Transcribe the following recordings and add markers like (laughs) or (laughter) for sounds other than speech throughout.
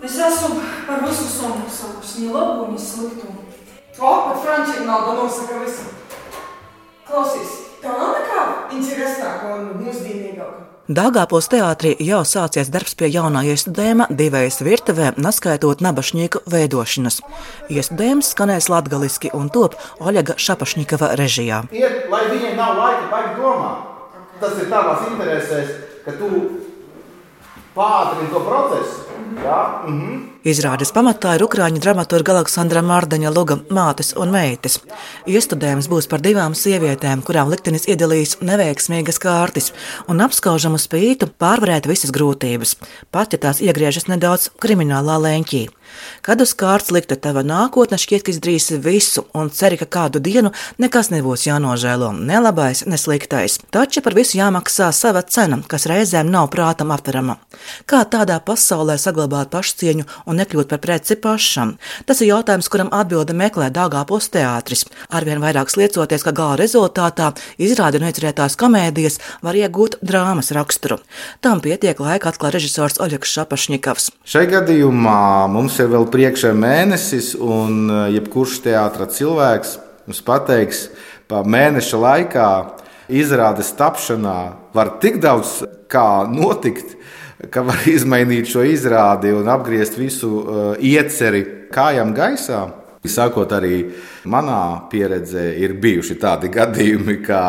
Es esmu par visu samaksājusi, ne labu, ne sliktu. O, pat frančiem nauda nosaka visu. Klausies, tā nav nekā interesantāka un mūsdienīgāka. Dāngāpos teātrī jau sācies darbs pie jaunā iestudējuma divējas virtuvē, neskaitot nabašņīku veidošanas. Iestudējums skanēs latgaliski un top Oļega Šapašņikava režijā. Iet, lai viņiem nav laika baigi domāt. Tas ir tavās interesēs, ka tu pātrini to procesu. Jā? Mhm. Izrādes pamatā ir ukrāņu dramaturga Aleksandra Mārdaņa Luga mātes un meitas. Iestudējums būs par divām sievietēm, kurām liktenis iedalījis neveiksmīgas kārtas un apskaužamu spītu pārvarēt visas grūtības, pat ja tās iegriežas nedaudz kriminālā leņķī. Kad uz kārtas likta tava nākotne, šķiet, ka izdarīsi visu un ceri, ka kādu dienu nekas nebūs jānožēlo, ne labais, ne sliktais. Taču par visu jāmaksā sava cena, kas reizēm nav prātam aptverama. Kā tādā pasaulē saglabāt pašcieņu un nekļūt par preci pašam? Tas ir jautājums, kuram atbildi meklē Dāngāpos teātris. Arvien vairāk sliecoties, ka gala rezultātā izrādi un iecerētās komēdijas var iegūt drāmas raksturu. Tam pietiek laika atklāt režisors Oļegs Šapašņikovs. Šai gadījumā mums ir vēl priekšā mēnesis, un uh, jebkurš teātris cilvēks mums pateiks, ka mēneša laikā izrādes tapšanā var tik daudz kā notikt, ka var (laughs) izmainīt šo izrādi un apgriezt visu uh, ieceri kājām gaisā. Sākot arī manā pieredzē, ir bijuši tādi (laughs) gadījumi, ka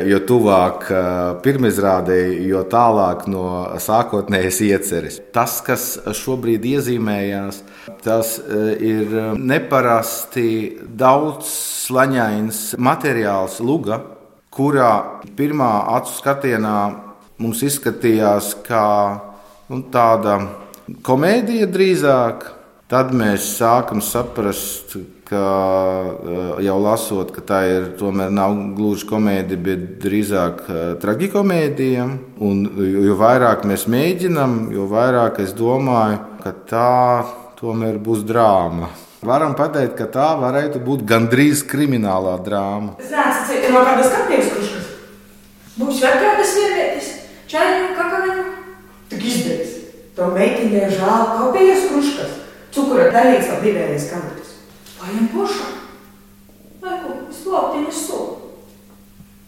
jo tuvāk uh, pirmizrādēji, jo tālāk no sākotnējas ieceres. Tas, kas šobrīd iezīmējās, tas uh, ir neparasti daudz slaņains materiāls, luga, kurā pirmā acu skatienā mums izskatījās kā nu, tāda komēdija drīzāk. Tad mēs sākam saprast, ka jau lasot, ka tā ir tomēr nav gluži komēdija, bet drīzāk tragikomēdija. Un jo vairāk mēs mēģinām, jo vairāk es domāju, ka tā tomēr būs drāma. Varam pateikt, ka tā varētu būt gandrīz kriminālā drāma. Es neesmu cieta no kādas kapteinas kruškas. Būs vēl kādas sievietes, čaļiņu, kakaviņu. Tik izdevies. To meitiņai žēl kapteinas kruškas. Cukura dalīts kā divējais kamatis. Paņem pošā. Vai ko, es plāptiņu stūlu.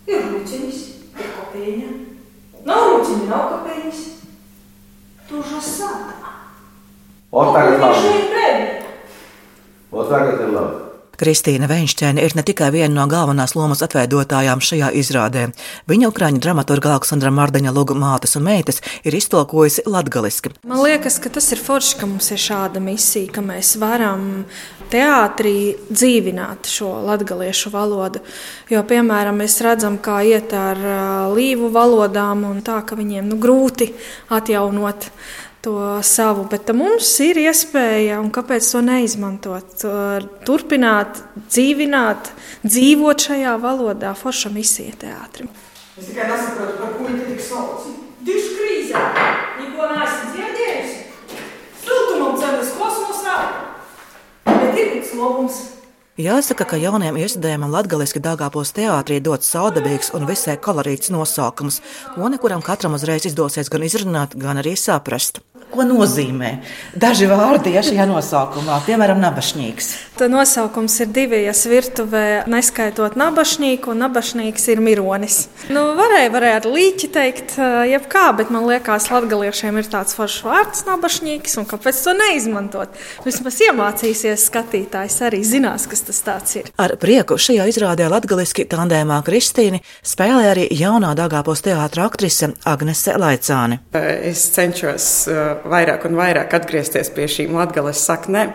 Ir rūciņas, ir kopēņa. Nav rūciņa, nav kopēņas. Tu sātā. O, tagad labi. ir bēdi. O, tagad ir labi. Kristīna Veinšķēne ir ne tikai viena no galvenās lomas atveidotājām šajā izrādē. Viņa ukrāņu dramaturga Aleksandra Mārdaņa Luga mātes un meitas ir iztolkojusi latgaliski. Man liekas, ka tas ir forši, ka mums ir šāda misija, ka mēs varam teātrī dzīvināt šo latviešu valodu. Jo, piemēram, mēs redzam, kā iet ar līvu valodām, un tā, ka viņiem nu, grūti atjaunot to savu, bet mums ir iespēja, un kāpēc to neizmantot? Turpināt, dzīvināt, dzīvot šajā valodā, forša misija teātrim. Es tikai nesaprotu, par ko viņi tik sauc. Dišu krīzē, neko neesmu dzirdējusi. Siltumam cenas kosmosā, bet ir kaut labums. Jāsaka, ka jauniem iestudējumam latgaliski Dāngāpos teātrī dots saudabīgs un visai kolorīts nosaukums, ko nekuram katram uzreiz izdosies gan izrunāt, gan arī saprast. Ko nozīmē daži vārdi ja šajā nosaukumā, piemēram, nabašņīgs? Tā nosaukums ir divijas virtuvē, neskaitot nabašņīku, un nabašņīgs ir mironis. Nu, varēja, varēja ar līķi teikt, jebkā, bet man liekas, latgaliešiem ir tāds foršs vārds nabašņīgs, un kāpēc to neizmantot? Vismaz iemācīsies skatītājs arī zinās, kas tas tāds ir. Ar prieku šajā izrādē latgaliski tandēmā Kristīni spēlē arī jaunā Dāngāpos teātra aktrise Agnese Laicāne. Es cenšos vairāk un vairāk atgriezties pie šīm latgales saknēm.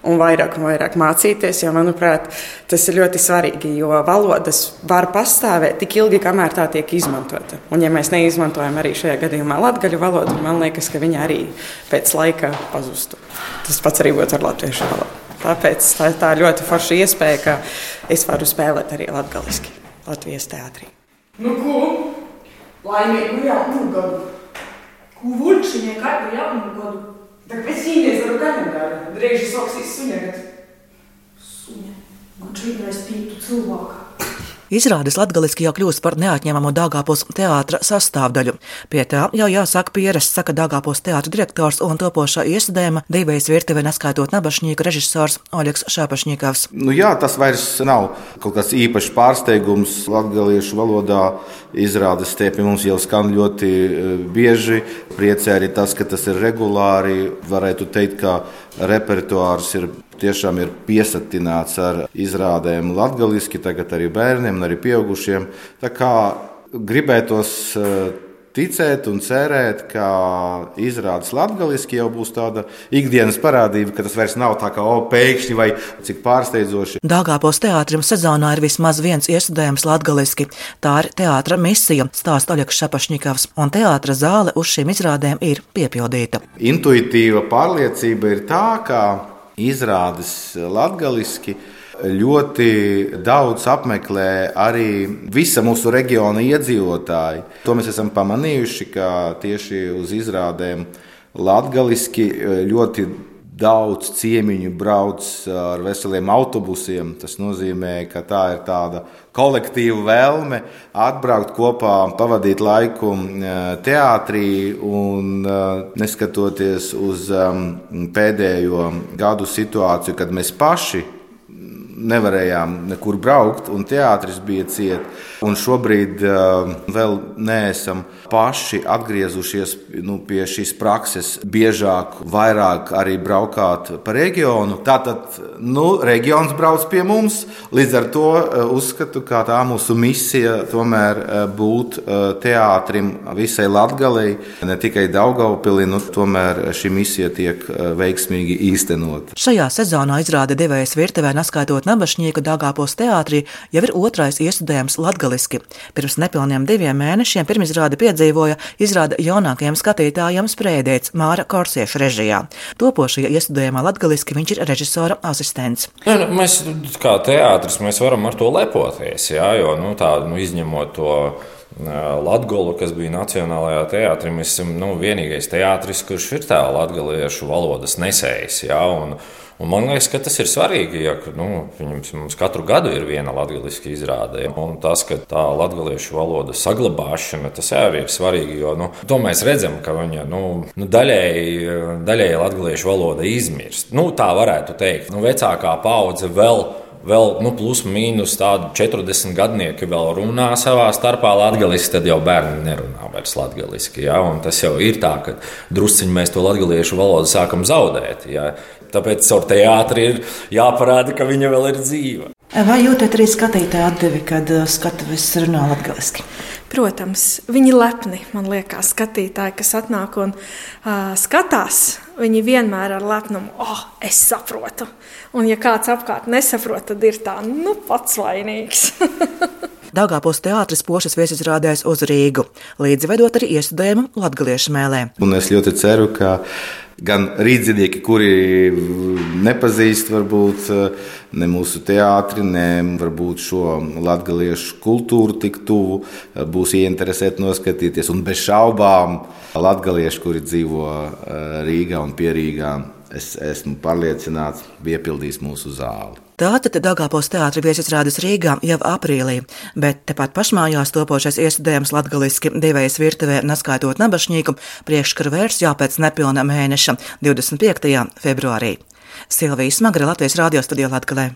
Un vairāk un vairāk mācīties, jo, manuprāt, tas ir ļoti svarīgi. Jo valodas var pastāvēt tik ilgi, kamēr tā tiek izmantota. Un, ja mēs neizmantojam arī šajā gadījumā latviešu valodu, man liekas, ka viņa arī pēc laika pazustu. Tas pats arī būtu ar latviešu valodu. Tāpēc tā ir tā ļoti forša iespēja, ka es varu spēlēt arī latviešu, teātrī. Nu, ko? Laimīgu jaunu gadu! Uvučen je kaj po javnom godu. Dakle, sine za roganem gara, dreži sok si sunjagat. Sunja, goče igra je spitu celu voka. Izrādes latgaliski jau kļūst par neatņemamu Dāngāpos teātra sastāvdaļu. Pie tā jau jāsāk pierasts, saka Dāngāpos teātra direktors un topošā iestudējuma divējas virtuvē neskaitot nabašņīku režisors Oļegs Šāpašņīkavs. Nu jā, tas vairs nav kaut kāds īpašs pārsteigums latgaliešu valodā. Izrādes tie pie mums jau skan ļoti e, bieži. Priecē arī tas, ka tas ir regulāri. Varētu teikt, ka repertuārs ir tiešām ir piesatināts ar izrādēm latviešu, tagad arī bērniem, arī pieaugušiem. Tā kā gribētos eh, ticēt un cerēt, ka izrādes latviešu jau būs tāda ikdienas parādība, ka tas vairs nav tā kā o, pēkšņi vai cik pārsteidzoši. Dāngāpos teātrim sezonā ir vismaz viens iestudējums latviešu. Tā ir teātra misija, stāsta Oļegs Šapašņikovs, un teātra zāle uz šīm izrādēm ir piepildīta. Intuitīva pārliecība ir tā, ka izrādes latgaliski ļoti daudz apmeklē arī visa mūsu reģiona iedzīvotāji. To mēs esam pamanījuši, ka tieši uz izrādēm latgaliski ļoti daudz ciemiņu brauc ar veseliem autobusiem. Tas nozīmē, ka tā ir tāda kolektīva vēlme atbraukt kopā, pavadīt laiku teātrī un neskatoties uz pēdējo gadu situāciju, kad mēs paši nevarējām nekur braukt, un teātris bija ciets. Un šobrīd uh, vēl neesam paši atgriezušies nu, pie šīs prakses, biežāk, vairāk arī braukāt pa reģionu. Tātad nu, reģions brauc pie mums. Līdz ar to uh, uzskatu, ka tā mūsu misija tomēr uh, būt teātrim visai Latgalei, ne tikai Daugaupilī, nu, tomēr šī misija tiek veiksmīgi īstenot. Šajā sezonā izrāda devējas virtuvē, neskaitot nabašnieku Dāngāpos teātrī, jau ir otrais iestudējums latgaliski. Pirms nepilniem diviem mēnešiem pirmizrādi piedzīvoja izrāda jaunākajam skatītājam sprēdēts Māra Korsieša režijā. Topošajā iestudējumā latgaliski viņš ir režisora asistents. Ja, nu, mēs kā teātris mēs varam ar to lepoties, jā, jo nu, tā, nu, izņemot to. Latviju, kas bija Nacionālajā teātrī, mēs esam nu, vienīgais teātris, kurš ir tā latviešu valodas nesējis. Ja, un, Un man liekas, ka tas ir svarīgi, ja nu, mums katru gadu ir viena latviešu izrāde. Un tas, ka tā latviešu valoda saglabāšana, tas arī ir svarīgi. Jo nu, to mēs redzam, ka viņa nu, nu, daļēji, daļēji latviešu valoda izmirst. Nu, tā varētu teikt. Nu, vecākā paudze vēl vēl nu, plus mīnus tādi 40 gadnieki vēl runā savā starpā latviešu, tad jau bērni nerunā vairs latviešu. Ja? Tas jau ir tā, ka drusciņi mēs to latviešu valodu sākam zaudēt. Ja? Tāpēc caur teātri ir jāparāda, ka viņa vēl ir dzīva. Vai jūtat arī skatītāju atdevi, kad uh, skatuves runā latviešu? Protams, viņi lepni, man liekas, skatītāji, kas atnāk un uh, skatās, viņi vienmēr ar lepnumu, oh, es saprotu. Un, ja kāds apkārt nesaprot, tad ir tā, nu, pats vainīgs. (laughs) Dāngāpos teātris pošas viesizrādēs uz Rīgu, līdzvedot arī iestudējumu latgaliešu mēlē. Un es ļoti ceru, ka gan rīznieki, kuri nepazīst varbūt ne mūsu teātri, ne varbūt šo latviešu kultūru tik tuvu, būs ieinteresēti noskatīties. Un bez šaubām latvieši, kuri dzīvo eh, Rīgā un Pierīgā, es esmu pārliecināts, piepildīs mūsu zāli. Tātad Dāngāpos teātris viesizrādes Rīgā jau aprīlī, bet tepat pašmājās topošais iestudējums latgaliski divējas virtuvē, neskaitot nabašņīgu, priekškara versijā pēc nepilna mēneša 25. februārī. Silvijas Smagra Latvijas radio studijā Latgalē.